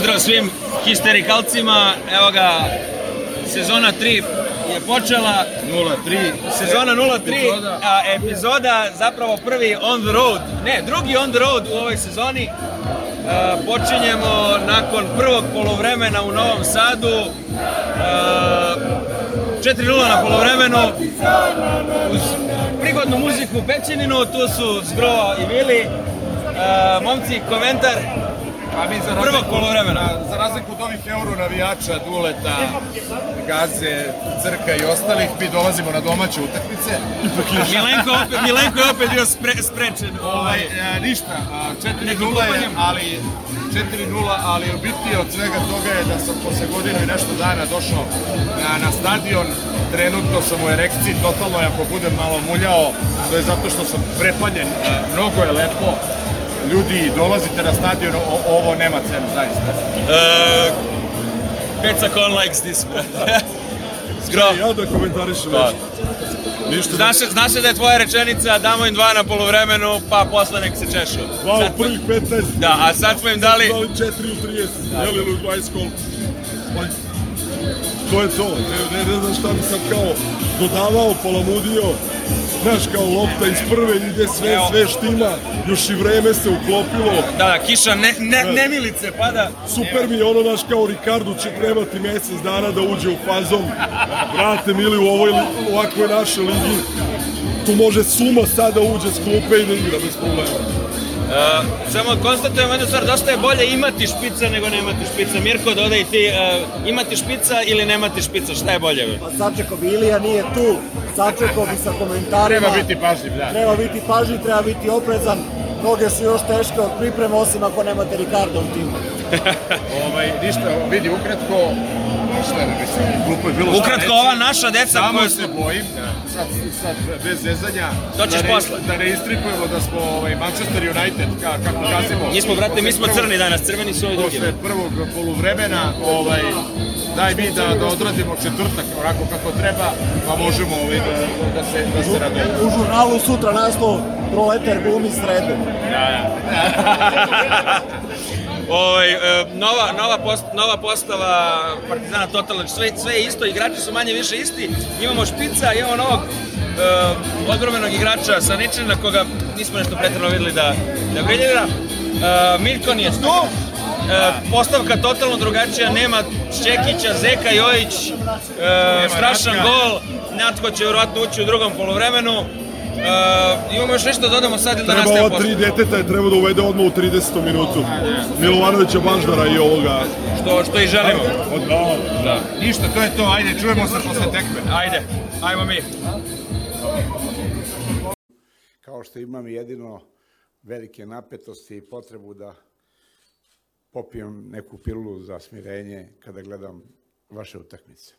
pozdrav svim histerikalcima. Evo ga, sezona 3 je počela. 0-3. Sezona 0-3, epizoda. epizoda zapravo prvi on the road, ne, drugi on the road u ovoj sezoni. A, e, počinjemo nakon prvog polovremena u Novom Sadu. E, a, 4-0 na polovremenu uz prigodnu muziku Pećininu, tu su Zgro i Vili. A, e, momci, komentar Pa mi za prvog polovremena. Da, za razliku od ovih euro navijača, Duleta, Gaze, Crka i ostalih, mi dolazimo na domaće utakmice. Milenko, opet, Milenko je opet bio spre, sprečen. Ovaj, ovaj. E, ništa, 4-0 je, ali 4-0, ali bitnije od svega toga je da sam posle godinu i nešto dana došao na, na stadion, trenutno sam u erekciji, totalno ja ako budem malo muljao, to je zato što sam prepaljen, e, mnogo je lepo, ljudi, dolazite na stadion, o, ovo nema cenu, zaista. Uh, e, Peca Con likes this. Zgrao. Ja da komentarišem da. Ništa znaš, da... znaš da je tvoja rečenica damo im dva na polovremenu, pa posle nek se češu. Dva u prvih 15. Da, a sad smo im dali... Dali 4 u 30, da. jeli u 20 kol. Pa, to je to, ne, ne, ne znam šta bi sad kao dodavao, polamudio, znaš, kao lopta iz prve ide sve, Evo. sve štima, još i vreme se uklopilo. Da, da, kiša, ne, ne, nemilice pada. Super mi je ono, znaš, kao Ricardo će trebati mesec dana da uđe u fazom. Brate, mili, u ovoj, ovakvoj našoj ligi, tu može Suma sada uđe s klupe i da igra bez problema. Uh, samo konstatujem jednu stvar, dosta je bolje imati špica nego nemati špica. Mirko, dodaj ti, uh, imati špica ili nemati špica, šta je bolje? Pa sačekao bi Ilija nije tu, sačekao bi sa komentarima. Treba biti pažljiv, da. Treba biti pažljiv, treba biti oprezan. Noge su još teške od priprema, osim ako nemate Ricardo u timu. ovaj, ništa, vidi, ukratko, ništa, ne mislim, glupo je bilo... Ukratko, ova naša deca... Samo se bojim, da, sad, sad bez zezanja, to ćeš da, re, posle. da reistrikujemo da smo ovaj, Manchester United, ka, kako gazimo... Nismo, brate, mi smo crni danas, crveni su ovi drugi. Posle prvog poluvremena, ovaj, daj mi da, da odradimo četvrtak onako kako treba, pa možemo ovaj, da, da se, da se radimo. U žurnalu sutra naslov Proletar glumi sredu. Da, da. Ovaj, e, nova, nova, post, nova postava Partizana totalno, sve, sve isto, igrači su manje više isti, imamo špica, imamo novog uh, odbromenog igrača sa ničim na koga nismo nešto pretredno videli da, da briljira. Uh, e, Milkon je tu, Uh, postavka totalno drugačija, nema Šekića, Zeka Jojić, uh, strašan gol, Natko će vjerojatno ući u drugom polovremenu, Uh, imamo još nešto da dodamo sad ili da nastavimo Treba ova tri djeteta je treba da uvede odmah u 30. minutu. Milovanovića Banždara i ovoga. Što, što i želimo. Od, da. da. Ništa, to je to. Ajde, čujemo se posle tekme. Ajde, ajmo mi. Kao što imam jedino velike napetosti i potrebu da popijem neku pilulu za smirenje kada gledam vaše utakmice.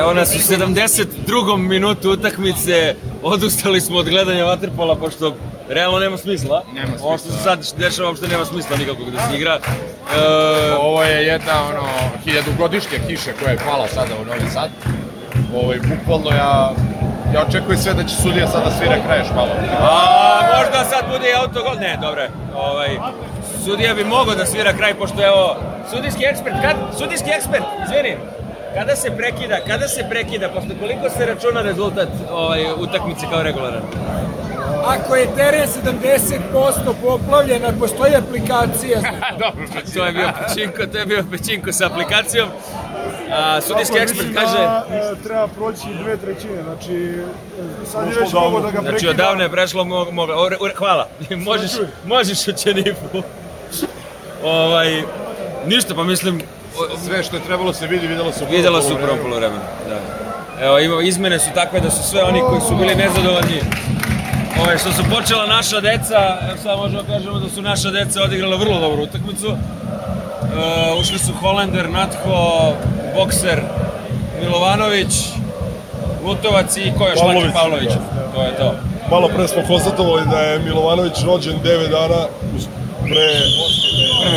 Evo nas u 72. minutu utakmice, odustali smo od gledanja vaterpola, pošto realno nema smisla. Nema smisla. Ovo što se sad dešava uopšte nema smisla nikakvog da se igra. E... Ovo je jedna ono, hiljadugodišnja kiša koja je pala sada u Novi Sad. Ovo, ovaj, bukvalno ja Ja očekujem sve da će sudija sada da svira kraješ malo. A, možda sad bude i autogol. Ne, dobro. Ovaj, sudija bi mogao da svira kraj, pošto evo, sudijski ekspert, kad? Sudijski ekspert, izvini. Kada se prekida, kada se prekida, pošto koliko se računa rezultat ovaj, utakmice kao regularan? Ako je teren 70% poplavljen, a postoji aplikacija... Dobro, pa to je bio pećinko, to je bio pećinko sa aplikacijom. A, sudijski ekspert kaže... Da, e, treba proći dve trećine, znači e, sad je već mogo da ga prekida. Znači odavno je prešlo mogo, mogo. hvala, možeš, možeš učenifu. ovaj, ništa, pa mislim, sve što je trebalo se vidi, videlo se u Videlo se u prvom poluvremenu. da. Evo, ima, izmene su takve da su sve oni koji su bili nezadovoljni Ove, ovaj, što su počela naša deca, sad možemo da kažemo da su naša deca odigrala vrlo dobru utakmicu. E, ušli su Holender, Natho, Bokser, Milovanović, Lutovac i ko još Pavlović. Pavlović. Da. To je to. Malo pre smo konstatovali da je Milovanović rođen 9 dana pre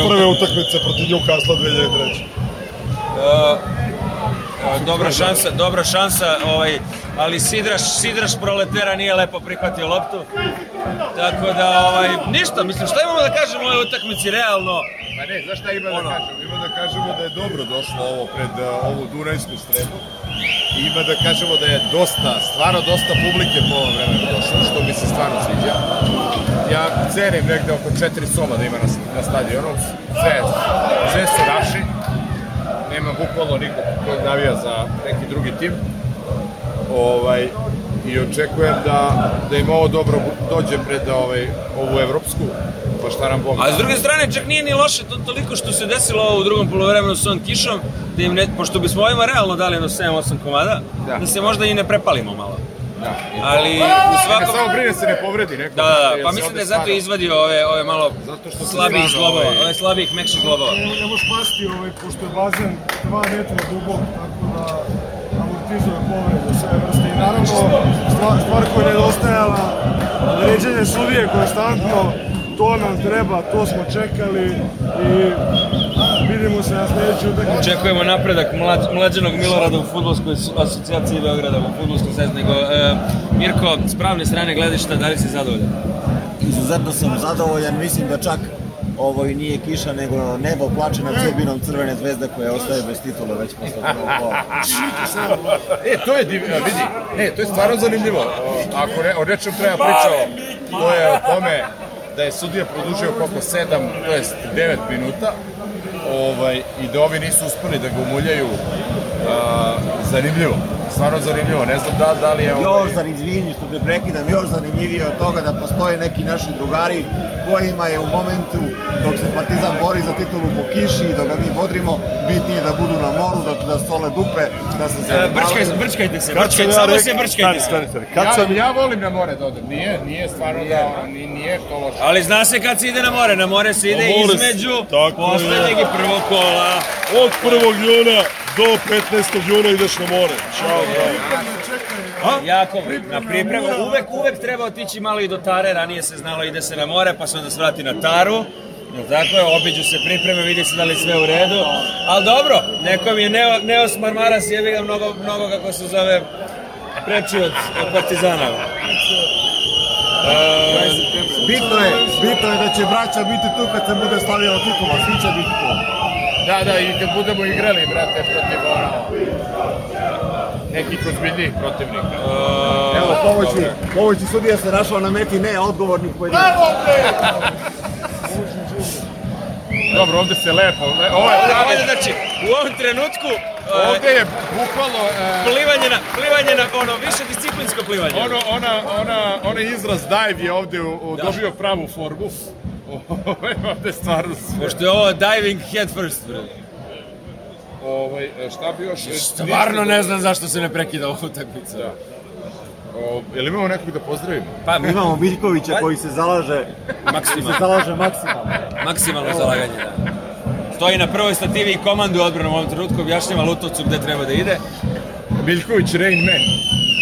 prve utakmice protiv Newcastle 2003. Uh, e, e, dobra šansa, dobra šansa, ovaj, ali Sidraš, Sidraš proletera nije lepo prihvatio loptu. Tako da, ovaj, ništa, mislim, šta imamo da kažemo o ovoj utakmici realno? Pa ne, znaš šta ima da ono. da kažemo? Ima da kažemo da je dobro došlo ovo pred uh, ovu Dunajsku strebu. Ima da kažemo da je dosta, stvarno dosta publike po ovom vremenu došlo, što mi se stvarno sviđa ja cenim negde oko četiri soma da ima na, na stadionu, sve, sve su naši, nema bukvalno nikog koji navija za neki drugi tim, ovaj, i očekujem da, da im ovo dobro dođe pred ovaj, ovu evropsku, pa šta nam Bog. Da. A s druge strane, čak nije ni loše to, toliko što se desilo u drugom polovremenu s ovom kišom, da im ne, pošto bismo ovima realno dali jedno 7-8 komada, da. da se možda i ne prepalimo malo. Da. Ali u svakom... E, samo brine se ne povredi neko. Da, da, da, pa mislim da je zato izvadio ove, ove malo zato što slabijih zglobova, ovaj- ove slabijih, mekših zglobova. Ne možeš pasti, ovaj, pošto je bazen 2 metra dubok, tako da amortizuje povrede sve vrste. I naravno, stvar koja je nedostajala, ređenje sudije konstantno, to nam treba, to smo čekali i vidimo se na sledećoj utakmici. Očekujemo napredak mlađ, mlađenog Milorada u futbolskoj asocijaciji Beograda, u futbolskom savezu. e, Mirko, s pravne strane gledišta, da li si zadovoljan? Izuzetno sam zadovoljan, mislim da čak ovo i nije kiša, nego nebo plače nad sudbinom Crvene zvezde koja ostaje bez titula već posle e, to je divno, vidi, ne, to je stvarno zanimljivo. Ako re, o nečem treba pričao, to je o tome da je sudija produžio koliko 7, to jest 9 minuta ovaj, i da ovi nisu uspeli da ga umuljaju a, zanimljivo stvarno zanimljivo, ne znam da, da li je... Ovaj... Još zanimljivije, što te prekidam, još zanimljivije od toga da postoje neki naši drugari kojima je u momentu dok se Partizan bori za titulu po kiši i dok ga mi bodrimo, bitnije da budu na moru, da, da stole dupe, da se... E, brčkaj, brčkajte se, brčkajte, ja samo se brčkajte. Stani, stani, Kad sam... Ja, volim na more da odem, nije, nije stvarno nije. da, nije, nije to loše. Ali zna se kad se ide na more, na more se ide Omore, između poslednjeg i prvog kola. Od 1. juna do 15. juna ideš na more. Ćao, bravo. Jako, na pripremu, uvek, uvek treba otići malo i do Tare, ranije se znalo ide se na more, pa se onda svrati na Taru. No, tako je, obiđu se pripreme, vidi se da li sve u redu. Ali dobro, nekom je Neo, Neos Marmaras jebi ga mnogo, mnogo, kako se zove, preči od, od Partizana. E, bitno je, bitno je da će braća biti tu kad se bude slavila Kukova, svi će biti tu. Da, da, i kad budemo igrali, brate, protiv ono, nekih ozbiljnijih protivnika. Uh, Evo, pomoći, pomoći sudija se našao na meti, ne, odgovornih pojedinaca. Bravo, Dobro, ovde se lepo. Le, ovo je ovde, ovde, znači, u ovom trenutku e, ovde je bukvalno e, plivanje na plivanje na ono više disciplinsko plivanje. Ono ona ona onaj izraz dive je ovde u, u, da. dobio pravu formu. Ovaj, ovde stvarno sve. Pošto je ovo diving head first, bre. Ovaj, e, šta bi još... E, stvarno ne znam zašto se ne prekida ova utakmica. Da. O, jel imamo nekog da pozdravimo? Pa, mi... imamo Miljkovića koji se zalaže maksimalno. se zalaže maksimalno. Maksimalno zalaganje, da. Stoji na prvoj stativi i komandu odbranu u ovom trenutku, objašnjava Lutovcu gde treba da ide. Miljković, Rain Man.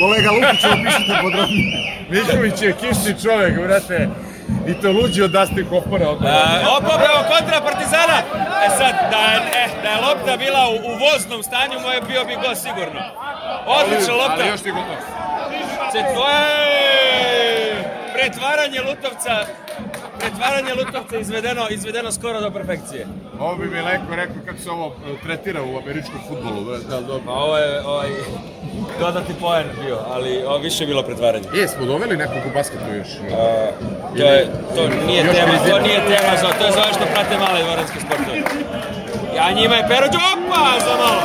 Kolega Lukić, opišite podrobnije. Miljković je kišni čovek, brate. I to luđi od Dustin Hoffmana. Od... E, opa, kontra Partizana! E sad, da je, eh, da je lopta bila u, u voznom stanju, moje bio bi gol sigurno. Odlična lopta. Ali još ti gol Četvoje! Pretvaranje Lutovca pretvaranje Lutovca izvedeno, izvedeno skoro do perfekcije. Ovo bi mi leko rekao kako se ovo e, tretira u američkom futbolu. Da, dobro. Pa da. ovo je ovaj, dodatni poen bio, ali ovo više je bilo pretvaranje. Jesmo doveli nekog u basketu još? A, To, je, to nije tema, to nije tema, za, to je za što prate male dvoranske sportove. Ja njima je Perođo, opa, za malo.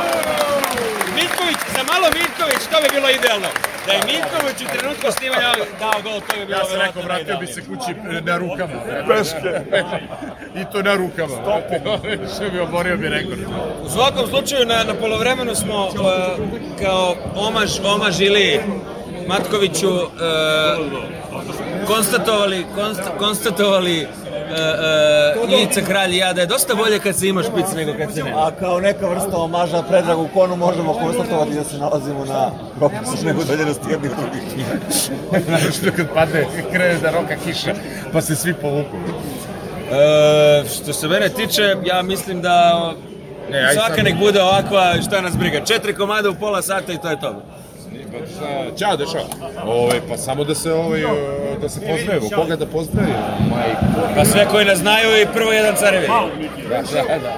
Mirković, za malo Mitković, to bi bilo idealno. Da je Mitković u trenutku snimanja dao gol, to bi bilo ja sam rekao, vratio bi se kući e, na rukama. Peške. I to na rukama. Stopom. Što bi oborio bi rekord. U svakom slučaju, na, na polovremenu smo uh, kao omaž, omaž ili Matkoviću uh, konstatovali, konst, konstatovali uh, uh, Ivica Kralj i ja da je dosta bolje kad se imaš špic nego kad se nema. A kao neka vrsta omaža predragu konu možemo konstatovati da se nalazimo na propisne udaljenosti jednih drugih. Znaš što kad padne, krene da roka kiša, pa se svi povuku. E, što se mene tiče, ja mislim da ne, Svaka nek bude ovakva, šta nas briga. Četiri komada u pola sata i to je to pa šta, ćao dešava. Ove, pa samo da se, ovaj, da se pozdravimo, koga da pozdravimo? Majko. Pa sve koji nas znaju i prvo jedan carevi. Da, da, da.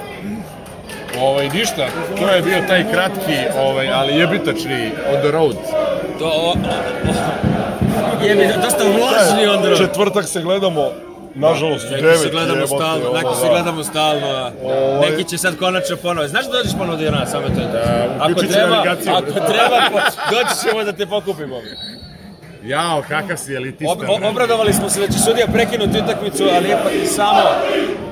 Ovaj, ništa, to je bio taj kratki, ovaj, ali jebitačni on the road. To, o, o, o, jebi, dosta vlažni on the road. Četvrtak se gledamo, Nažalost, neki devet. Se gledamo jebote, stalno, neki se da. gledamo stalno, ovaj... neki će sad konačno ponovo. Znaš da dođeš ponovo do Irana, samo to je to. Da, ako treba, ako treba, doći ćemo da te pokupimo. Jao, kakav si elitista. Ob, obradovali smo se da će sudija prekinuti utakmicu, ali ipak samo...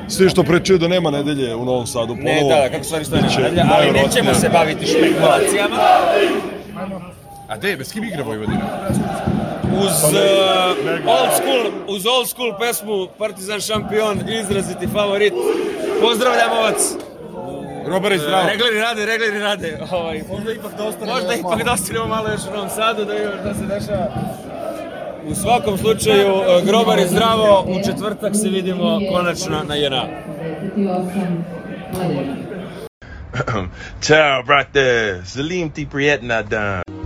Svi što prečuju da nema nedelje u Novom Sadu ponovo. Ne, da, da, kako stvari stoje nema nedelje, ali nećemo se baviti špekulacijama. A gde je, bez kim igra Vojvodina? uz, uh, old school, uz old school pesmu Partizan šampion, izraziti favorit. Pozdravljamo vas! Robert, zdravo. Eh, regleri rade, regleri rade. Ovaj. Možda ipak da ostanemo. Možda ipak da ostanemo malo još u Novom Sadu, da vidimo šta se dešava. U svakom slučaju, da eh, grobar je zdravo, u četvrtak se vidimo konačno na JNA. Ciao, brate, Zalim ti prijetna dan.